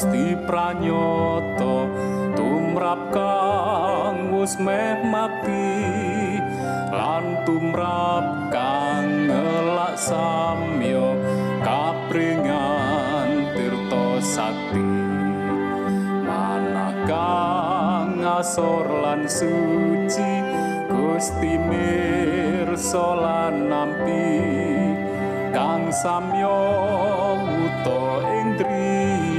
Gusti pranyata tumrap kang wis meh mati lan tumrap kang ngelak samyo kapringan tirta sakti. Manakang asor lan suci Gusti mirsa lan nampi kang samyo wuto ing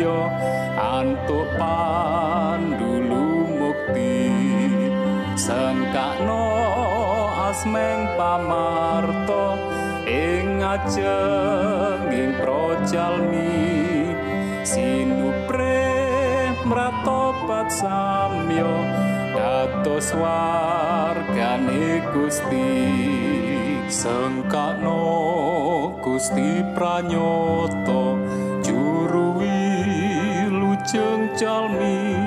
driya antuk pandulu mukti. Sengkakno asmeng pamarto ing ajeng ing projalmi. Sinupre mratobat samyo dados wargane Gusti. Sengkakno Gusti pranyata jalmi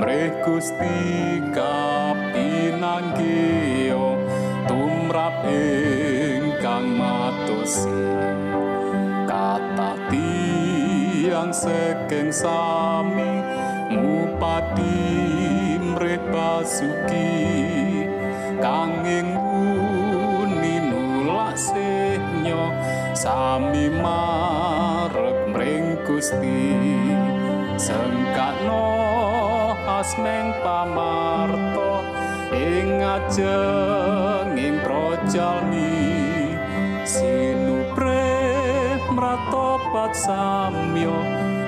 mrih Gusti kapinanggih tumrap ingkang matosi kata tiang sekeng sami ngupati mrih basuki kanging sami marek mring Gusti sengkakno asmeng pamarto ing ajeng ing projalmi. Sinupre mratobat samyo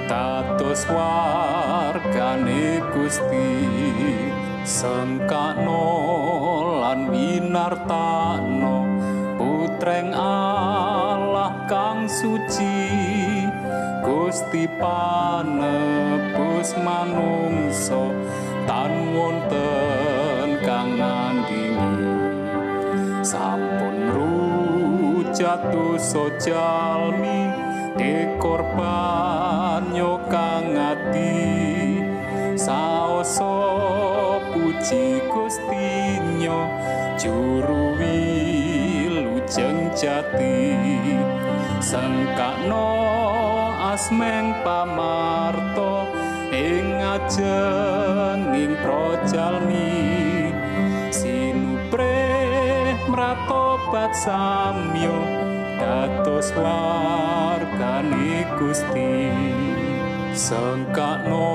dados wargane Gusti. Sengkakno lan winartano putreng Allah kang suci Gusti panebus manungsa tan wonten kang ngandingi. Sampun rujatu sojalmi dekorban kang ati saoso puji Gustinyo juru wilujeng jati. Sengkakno asmeng pamarto ing ajening projalmi sinupre mratobat samyo dados wargane Gusti. Sengkakno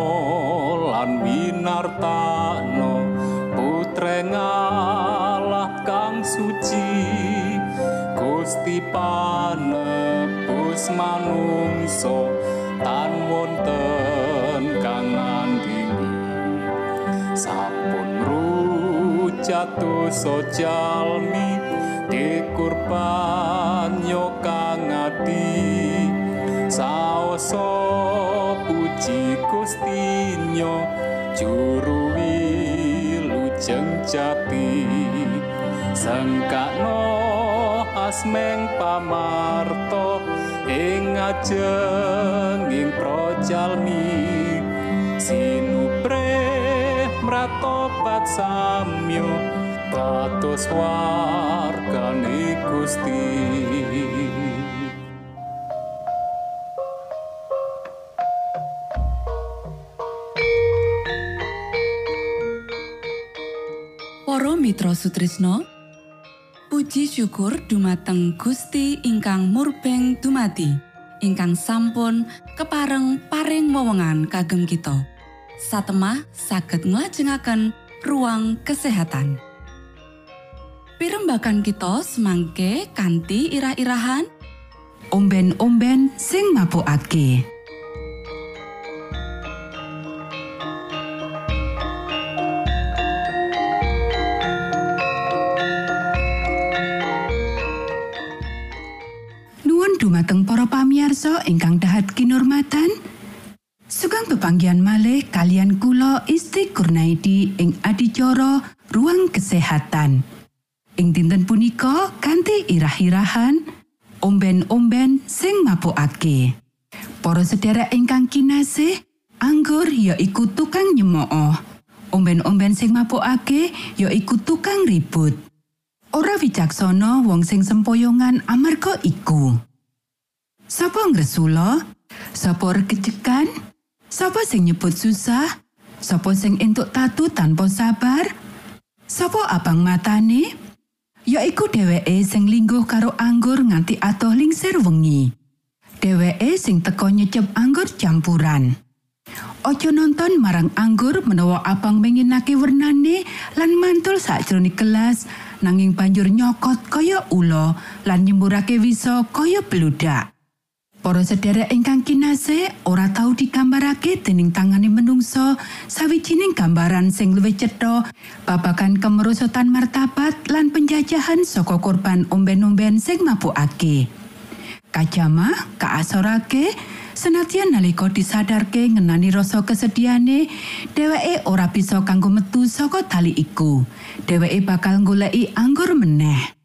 lan winartano putreng Allah kang suci. Gusti panebus manungso tan wonten kang ngandini sampun rujatu sojalmi dikurban yo kang ati saoso puji Gustinyo juru wilujeng jati. Sengkakno asmeng pamarto ing ajenging projalmi sinupre mratobat samyo dados wargane Gusti. Para Mitra Sutrisno Puji syukur dumateng Gusti ingkang murbeng dumati ingkang sampun kepareng paring wewenngan kagem kita. Satemah saged nglajengaken ruang kesehatan. Pirembakan kita semangke kanthi irah-irahan. Omben-omben sing mabukake. Dumateng para pamiarsa ingkang dahat kinurmatan. Sugeng pepanggihan malih kalian kula Isti Kurnaidi ing adicara Ruang Kesehatan. Ing dinten punika kanthi irah-irahan omben-omben sing mabukake. Para sedherek ingkang kinasih, anggur ya iku tukang nyemooh. Omben-omben sing mabukake ya iku tukang ribut. Ora wicaksana wong sing sempoyongan amarga iku. Sapa ngresula? Sapa regejekan? Sapa sing nyebut susah? Sapa sing entuk tatu tanpa sabar? Sapa abang matane? Yaiku dheweke sing lingguh karo anggur nganti atoh lingsir wengi. Dheweke sing teka nyecep anggur campuran. Ojo nonton marang anggur menawa abang menginake wernane lan mantul sakjroning kelas nanging banjur nyokot kaya ula lan nyemburake wisa kaya beludak. Para sedherek ingkang kinasih ora tau digambarake dening tangane menungso sawijining gambaran sing luwih cetha babagan kemerosotan martabat lan penjajahan saka korban omben-omben sing mabukake. Kajamah kaasorake senadyan nalika disadarke ngenani rasa kesediane dheweke ora bisa kanggo metu saka tali iku. Dheweke bakal goleki anggur meneh.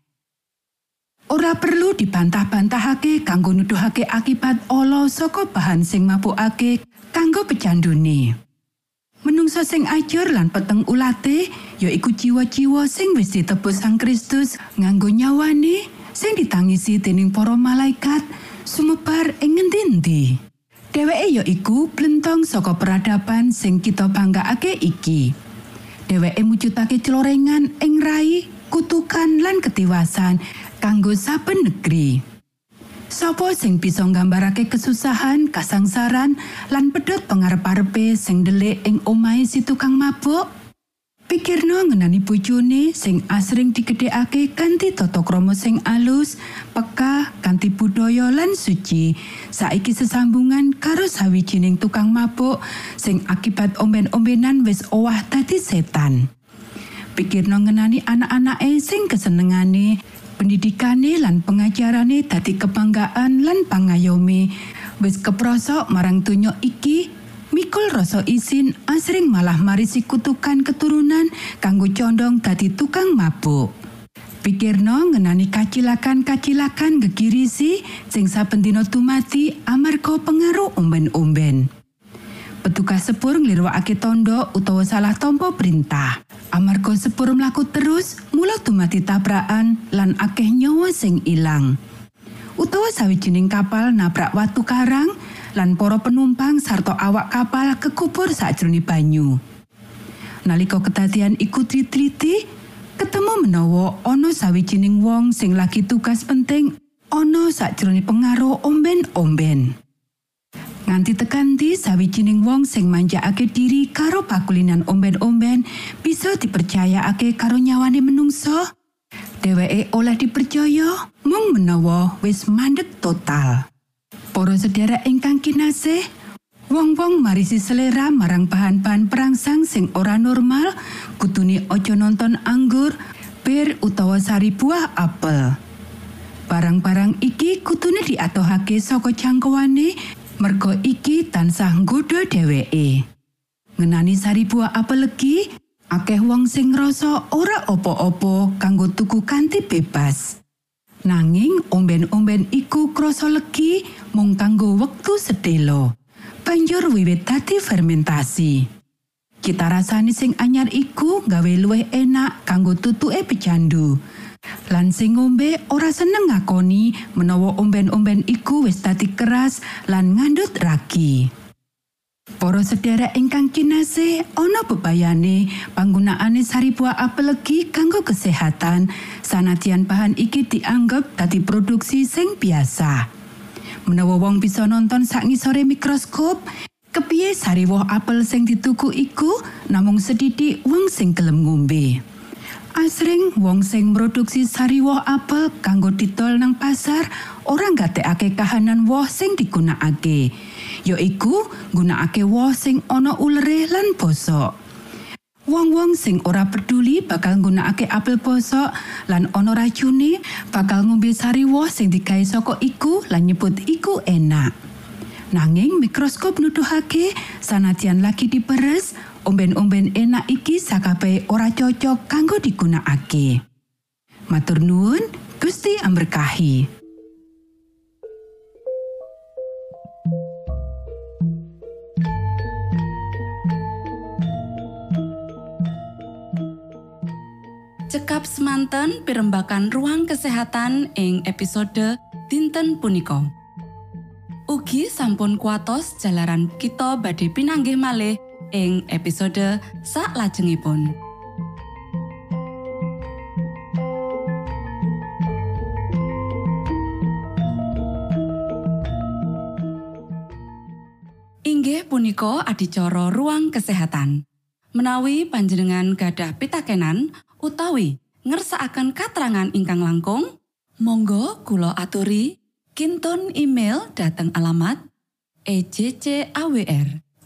Ora perlu dibantah-bantahake kanggo nuduhake akibat ala saka bahan sing mabukake kanggo pecandune. Menungso sing ajur lan peteng ulate ya iku jiwa-jiwa sing wis ditebus Sang Kristus nganggo nyawane sing ditangisi dening para malaikat sumebar ing ngendi-endi. Dheweke ya iku blentong saka peradaban sing kita banggakake iki. Dheweke mujudake celorengan ing rai, kutukan lan ketiwasan kanggo saben negeri. Sopo sing bisa nggambarake kesusahan, kasangsaran, lan pedhot pangarep-arepe sing ndelik ing omahe si tukang mabuk? Pikirno ngenani bojone sing asring digedhekake kanthi tata krama sing alus, peka, kanthi budaya lan suci. Saiki sesambungan karo sawijining tukang mabuk sing akibat omben-ombenan wis owah dadi setan. Pikirno ngenani anak-anake sing kesenengane pendidikane lan pengajarane dadi kebanggaan lan pangayome wis keprosok marang donya iki Mikul rasa isin asring malah marisi kutukan keturunan kanggo condong dadi tukang mabuk. Pikirno ngenani kacilakan-kacilakan gegirisi sing saben dina tumati amarga pengaruh omben-omben. Petugas sepur nglirwakake tondo utawa salah tompo perintah. Amarga sepur mlaku terus, mula tumati tabrakan lan akeh nyawa sing ilang. Utawa sawijining kapal nabrak watu karang lan para penumpang sarta awak kapal kekubur sakjroning banyu. Nalika kedadian iku tritriti, ketemu menawa ana sawijining wong sing lagi tugas penting ana sakjroning pengaruh omben-omben. Nganti tekanti sawijining wong sing manjakake diri karo pakulinan omben-omben bisa dipercayakake karo nyawane menungso. Dheweke oleh dipercaya mung menawa wis mandek total. Para sedherek ingkang kinasih, wong-wong marisi selera marang bahan-bahan perangsang sing ora normal, kutune aja nonton anggur, bir utawa sari buah apel. Barang-barang iki kutune diatohake saka jangkauane merga iki tansah nggodha dheweke. Ngenani sari buah apel legi, akeh wong sing ngrasa ora apa-apa kanggo tuku kanthi bebas. Nanging omben-omben iku krasa legi mung kanggo wektu sedelo. Banjur wiwit dadi fermentasi. Cita rasane sing anyar iku gawe luwih enak kanggo tutuke pecandu. Lan sing ngombe ora seneng ngakoni menawa omben-omben iku wis dadi keras lan ngandut ragi. Para sedherek ingkang kinasih, ana bebayane panggunaane sari buah apel legi kanggo kesehatan sanadyan bahan iki dianggep dadi produksi sing biasa. Menawa wong bisa nonton sak ngisore mikroskop, kepiye sari woh apel sing dituku iku namung sedidik wong sing gelem ngombe. Asring wong sing produksi sari woh apel kanggo didol nang pasar ora nggatekake kahanan woh sing digunakake. yaiku nggunakake woh sing ana ulere lan bosok. Wong-wong sing ora peduli bakal nggunakake apel bosok lan ana racune bakal ngombe sari woh sing digawe saka iku lan nyebut iku enak. Nanging mikroskop nuduhake sanadyan lagi diperes, omben-omben enak iki sakabehe ora cocok kanggo digunakake. Matur nuwun, Gusti amberkahi. Cekap semanten pimbakan ruang kesehatan ing episode dinten punika. Ugi sampun kuatos jalaran kita badhe pinanggih malih ing episode sak lajengipun. Inggih punika adicara ruang kesehatan. Menawi panjenengan gadah pitakenan, utawi ngersakaken katrangan ingkang langkung, monggo kulo aturi kinton email dateng alamat ejcawr@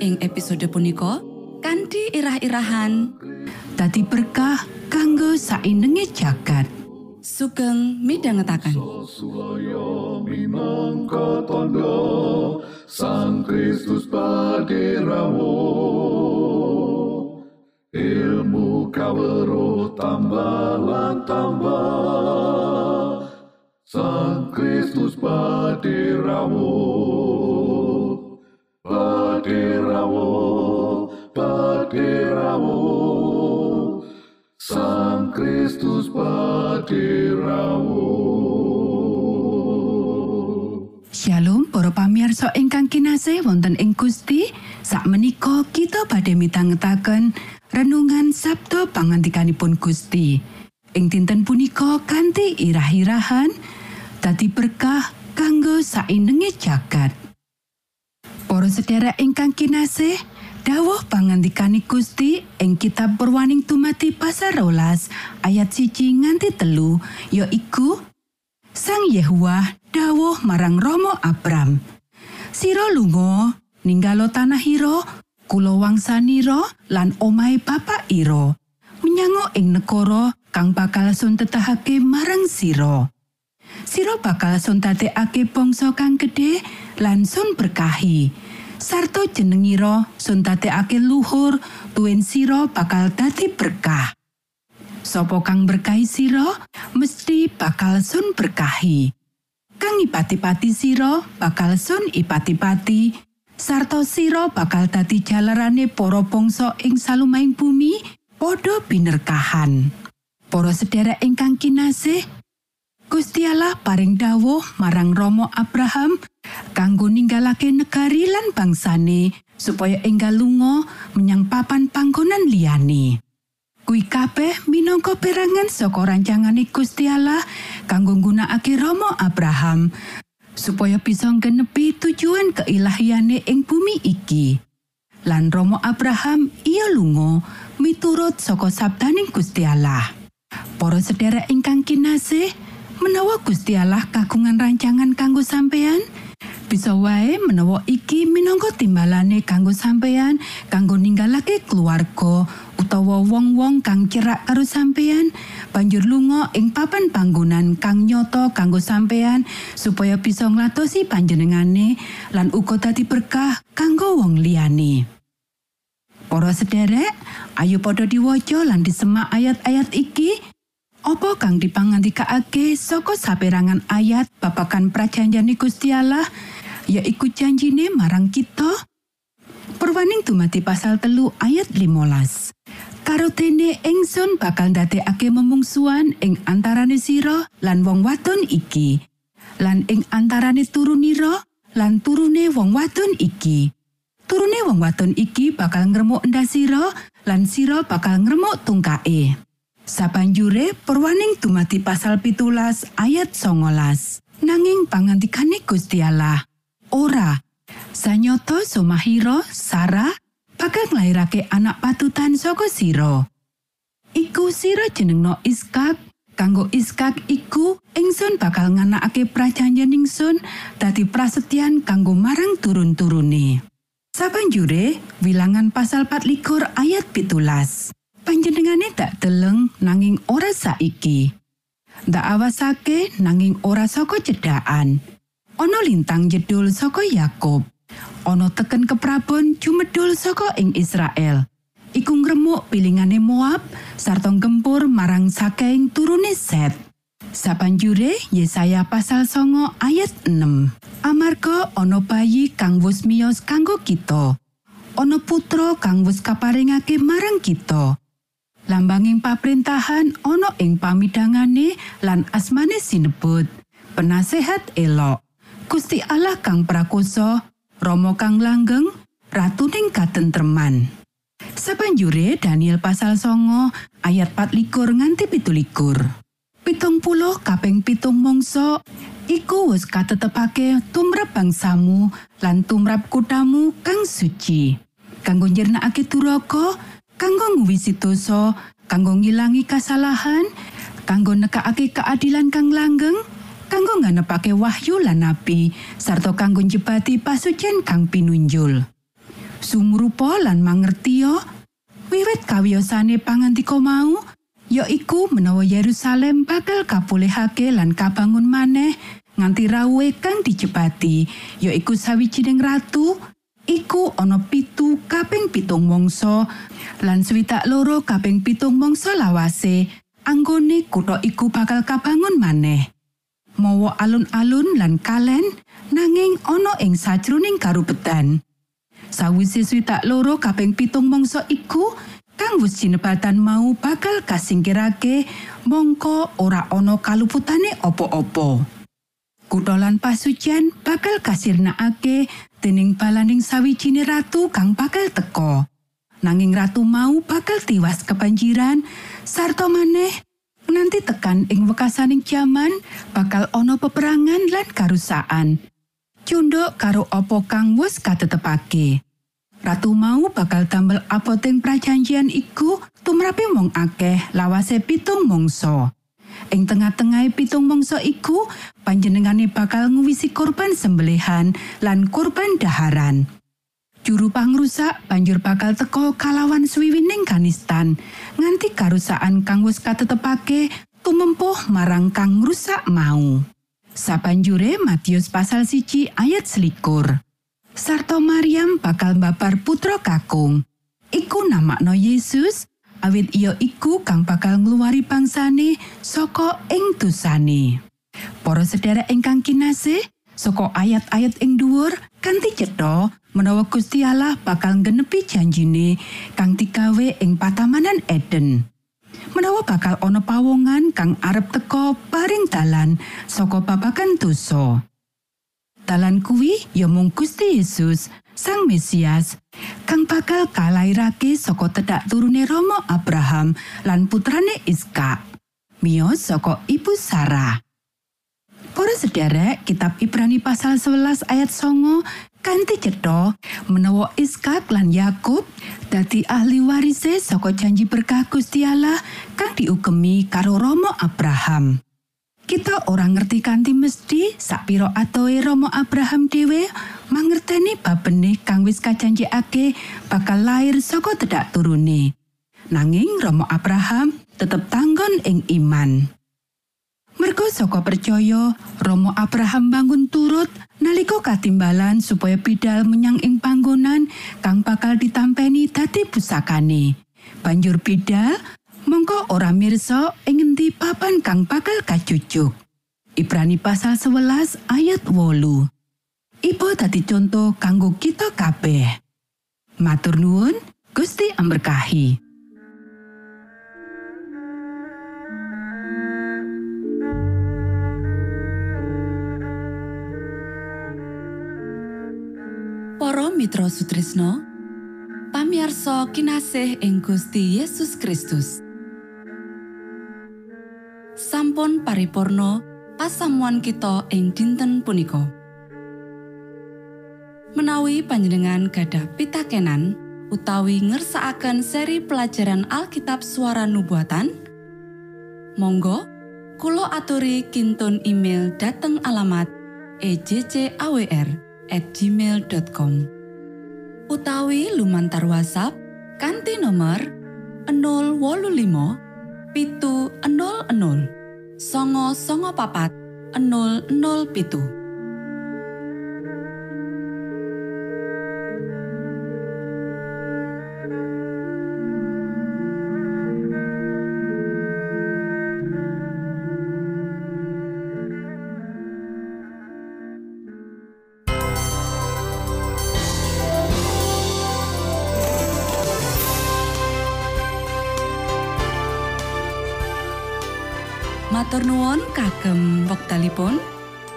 Ing episode punika kanthi irah-irahan. Dadi berkah kanggo saindenge jagat. sugeng minangka tondo Sang Kristus paderamu Ilmu kawero tambah tambah Sang Kristus paderamu Paderamu Sang Kristus paderamu Shalom para pamirsa ingkang kinasih wonten ing Gusti. Sakmenika kita badhe mitangetaken renungan Sabtu pangantikanipun Gusti. Ing dinten punika kanthi irah-irahan dadi berkah kanggo saindenge jagat. Para sedherek ingkang kinasih dawuh pangantikaning Gusti ing kitab Purwaning Tumati pasal rolas ayat siji nganti telu yaiku Sang Yehuwa dawuh marang Romo Abram. Sira lunga ninggalo tanah ira, kula wangsanira lan omahe bapak ira. Menyang ing negara kang bakal sun tetahake marang sira. Sira bakal sun dadekake bangsa kang gedhe lan sun berkahi. Sarto jenengira sun dadekake luhur, tuwin sira bakal dadi berkah. Sopo kang berkahi sira mesti bakal sun berkahi. Kang ipati-pati sira bakal sun ipati-pati. Sarto sira bakal dadi jalarane para bangsa ing salumahing bumi padha binerkahan. Para sedherek ingkang kinasih, Gusti Allah paring dawuh marang Romo Abraham kanggo ninggalake negari lan bangsane supaya enggal lunga menyang papan panggonan liyane. Kuwi kabeh minangka perangan saka rancangane Gusti Allah kanggo nggunakake Romo Abraham supaya bisa genepi tujuan keilahiyane ing bumi iki. Lan Romo Abraham iya lunga miturut saka sabdaning Gusti Allah. Para sedherek ingkang kinasih, menawa Gusti Allah kagungan rancangan kanggo sampeyan, bisa wae menawa iki minangka timbalane kanggo sampeyan kanggo ninggalake keluarga utawa wong-wong kang cerak karo sampeyan banjur lunga ing papan panggonan kang nyoto kanggo sampeyan supaya bisa nglatosi panjenengane lan uga dadi berkah kanggo wong liyane. Para sederek, ayo padha diwaca lan disemak ayat-ayat iki Apa kang dipangandikake saka saperangan ayat babagan prajanjane Gusti Allah yaiku janjine marang kita? Perwaning dumati pasal telu ayat 15. Karo ingsun bakal ndadekake memungsuan ing antarane sira lan wong wadon iki. Lan ing antarane turunira lan turune wong wadon iki. Turune wong wadon iki bakal ngremuk endah sira lan sira bakal ngremuk tungkae. Sabanjure perwaning dumati pasal pitulas ayat songolas. Nanging pangantikane Gusti Allah. Ora, sanyoto Somahiro, Sarah, bakal nglairake anak patutan saka sira. Iku sira jenengno Iskak, kanggo Iskak iku ingsun bakal nganakake prajanjen ingsun dadi prasetyan kanggo marang turun-turune. Sabanjure, wilangan pasal 24 ayat pitulas. Panjenengane tak deleng nanging ora saiki. Ndak awasake nanging ora saka cedhakan. Ana lintang jedul saka Yakub. Ana teken keprabon jumedul saka ing Israel. Iku ngremuk pilingane Moab sarta gempur marang saking turune Set. Sabanjure Yesaya pasal songo ayat 6. Amarga ana bayi kang wus miyos kanggo kita. Ana putra kang wis kaparingake marang kita. Lambanging paprintahan ana ing pamidhangane lan asmane sinebut. Penasehat elok. Gusti Allah kang prakoso, Rama kang langgeng, ratuning katentreman. Sabanjure Daniel pasal songo ayat 24 nganti pitulikur. Pitung puluh kaping pitung mongso iku wis katetepake tumrap bangsamu lan tumrap kutamu kang suci. Kanggo nyirnakake duraka, kanggo nguwisi dosa, kanggo ngilangi kasalahan, kanggo nekakake keadilan kang langgeng, kanggo nganepake wahyu lan nabi, sarta kanggo njebati pasucen kang pinunjul. Sumrupa lan mangertia, wiwit kawiyosane pangandika mau, ya iku menawa Yerusalem bakal kapulihake lan kabangun maneh nganti rawuhe kang dijebati, ya iku sawijining ratu, iku ana pitu kaping pitung mangsa lan swidak loro kaping pitung mangsa lawase anggone kutha iku bakal kabangun maneh. Mawa alun-alun lan kalen nanging ana ing sajroning karupetan. Sawise swidak loro kaping pitung mangsa iku kang wis jinebatan mau bakal kasingkirake mongko ora ana kaluputane apa-apa. Kutha lan pasucian bakal kasirnakake dening balaning sawijine ratu kang bakal teka. Nanging ratu mau bakal tiwas kebanjiran sarta maneh nanti tekan ing wekasaning jaman bakal ana peperangan lan karusakan. Cunduk karo apa kang wis katetepake. Ratu mau bakal tambel apoting prajanjian iku tumrape wong akeh lawase pitung mangsa. Ing tengah-tengah pitung mangsa iku panjenengane bakal nguwisi korban sembelihan lan korban daharan. Juru pangrusak banjur bakal teko kalawan swiwining kanistan nganti karusakan kang wis katetepake tumempuh marang kang ngrusak mau. Sabanjure Matius pasal siji ayat selikur. Sarto Maryam bakal mbabar putra kakung. Iku namakno Yesus, awit iya iku kang bakal ngluwari bangsane saka ing dosane. Para sedherek ingkang kinasih, saka ayat-ayat ing dhuwur kanthi cetha menawa Gusti Allah bakal nggenepi janjine kang digawe ing patamanan Eden. Menawa bakal ana pawongan kang arep teka paring dalan saka babagan dosa. Dalan kuwi ya mung Gusti Yesus, Sang Mesias, kang bakal kalairake saka tedak turune Rama Abraham lan putrane Iska. Miyos saka Ibu Sarah. Para sederek, kitab Ibrani pasal 11 ayat songo kanthi cetha menawa Iskak lan Yakub dadi ahli warise saka janji berkah Gusti Allah kang diugemi karo Rama Abraham. Kita ora ngerti kanthi mesti sapiro atoe Rama Abraham dhewe mangerteni babene kang wis kajanjekake bakal lair saka tedak turune. Nanging Rama Abraham tetep tanggon ing iman. Mergo saka percaya, Romo Abraham bangun turut nalika katimbalan supaya bidal menyang ing panggonan kang bakal ditampeni dadi pusakane. Banjur bidal mongko ora mirsa ing ngendi papan kang bakal kacucuk. Ibrani pasal 11 ayat wolu. Ibu dadi contoh kanggo kita kabeh. Matur nuwun, Gusti amberkahi. Para Mitra Sutrisno pamiarsa kinasih ing Gusti Yesus Kristus sampun paripurno pasamuan kita ing dinten punika. Menawi panjenengan gadah pitakenan utawi ngersaakan seri pelajaran Alkitab suara nubuatan Monggo Kulo aturi kinton email dateng alamat ejcawr gmail.com utawi lumantar WhatsApp kanti nomor 025 pitu 00 songo songo papat 00 pitu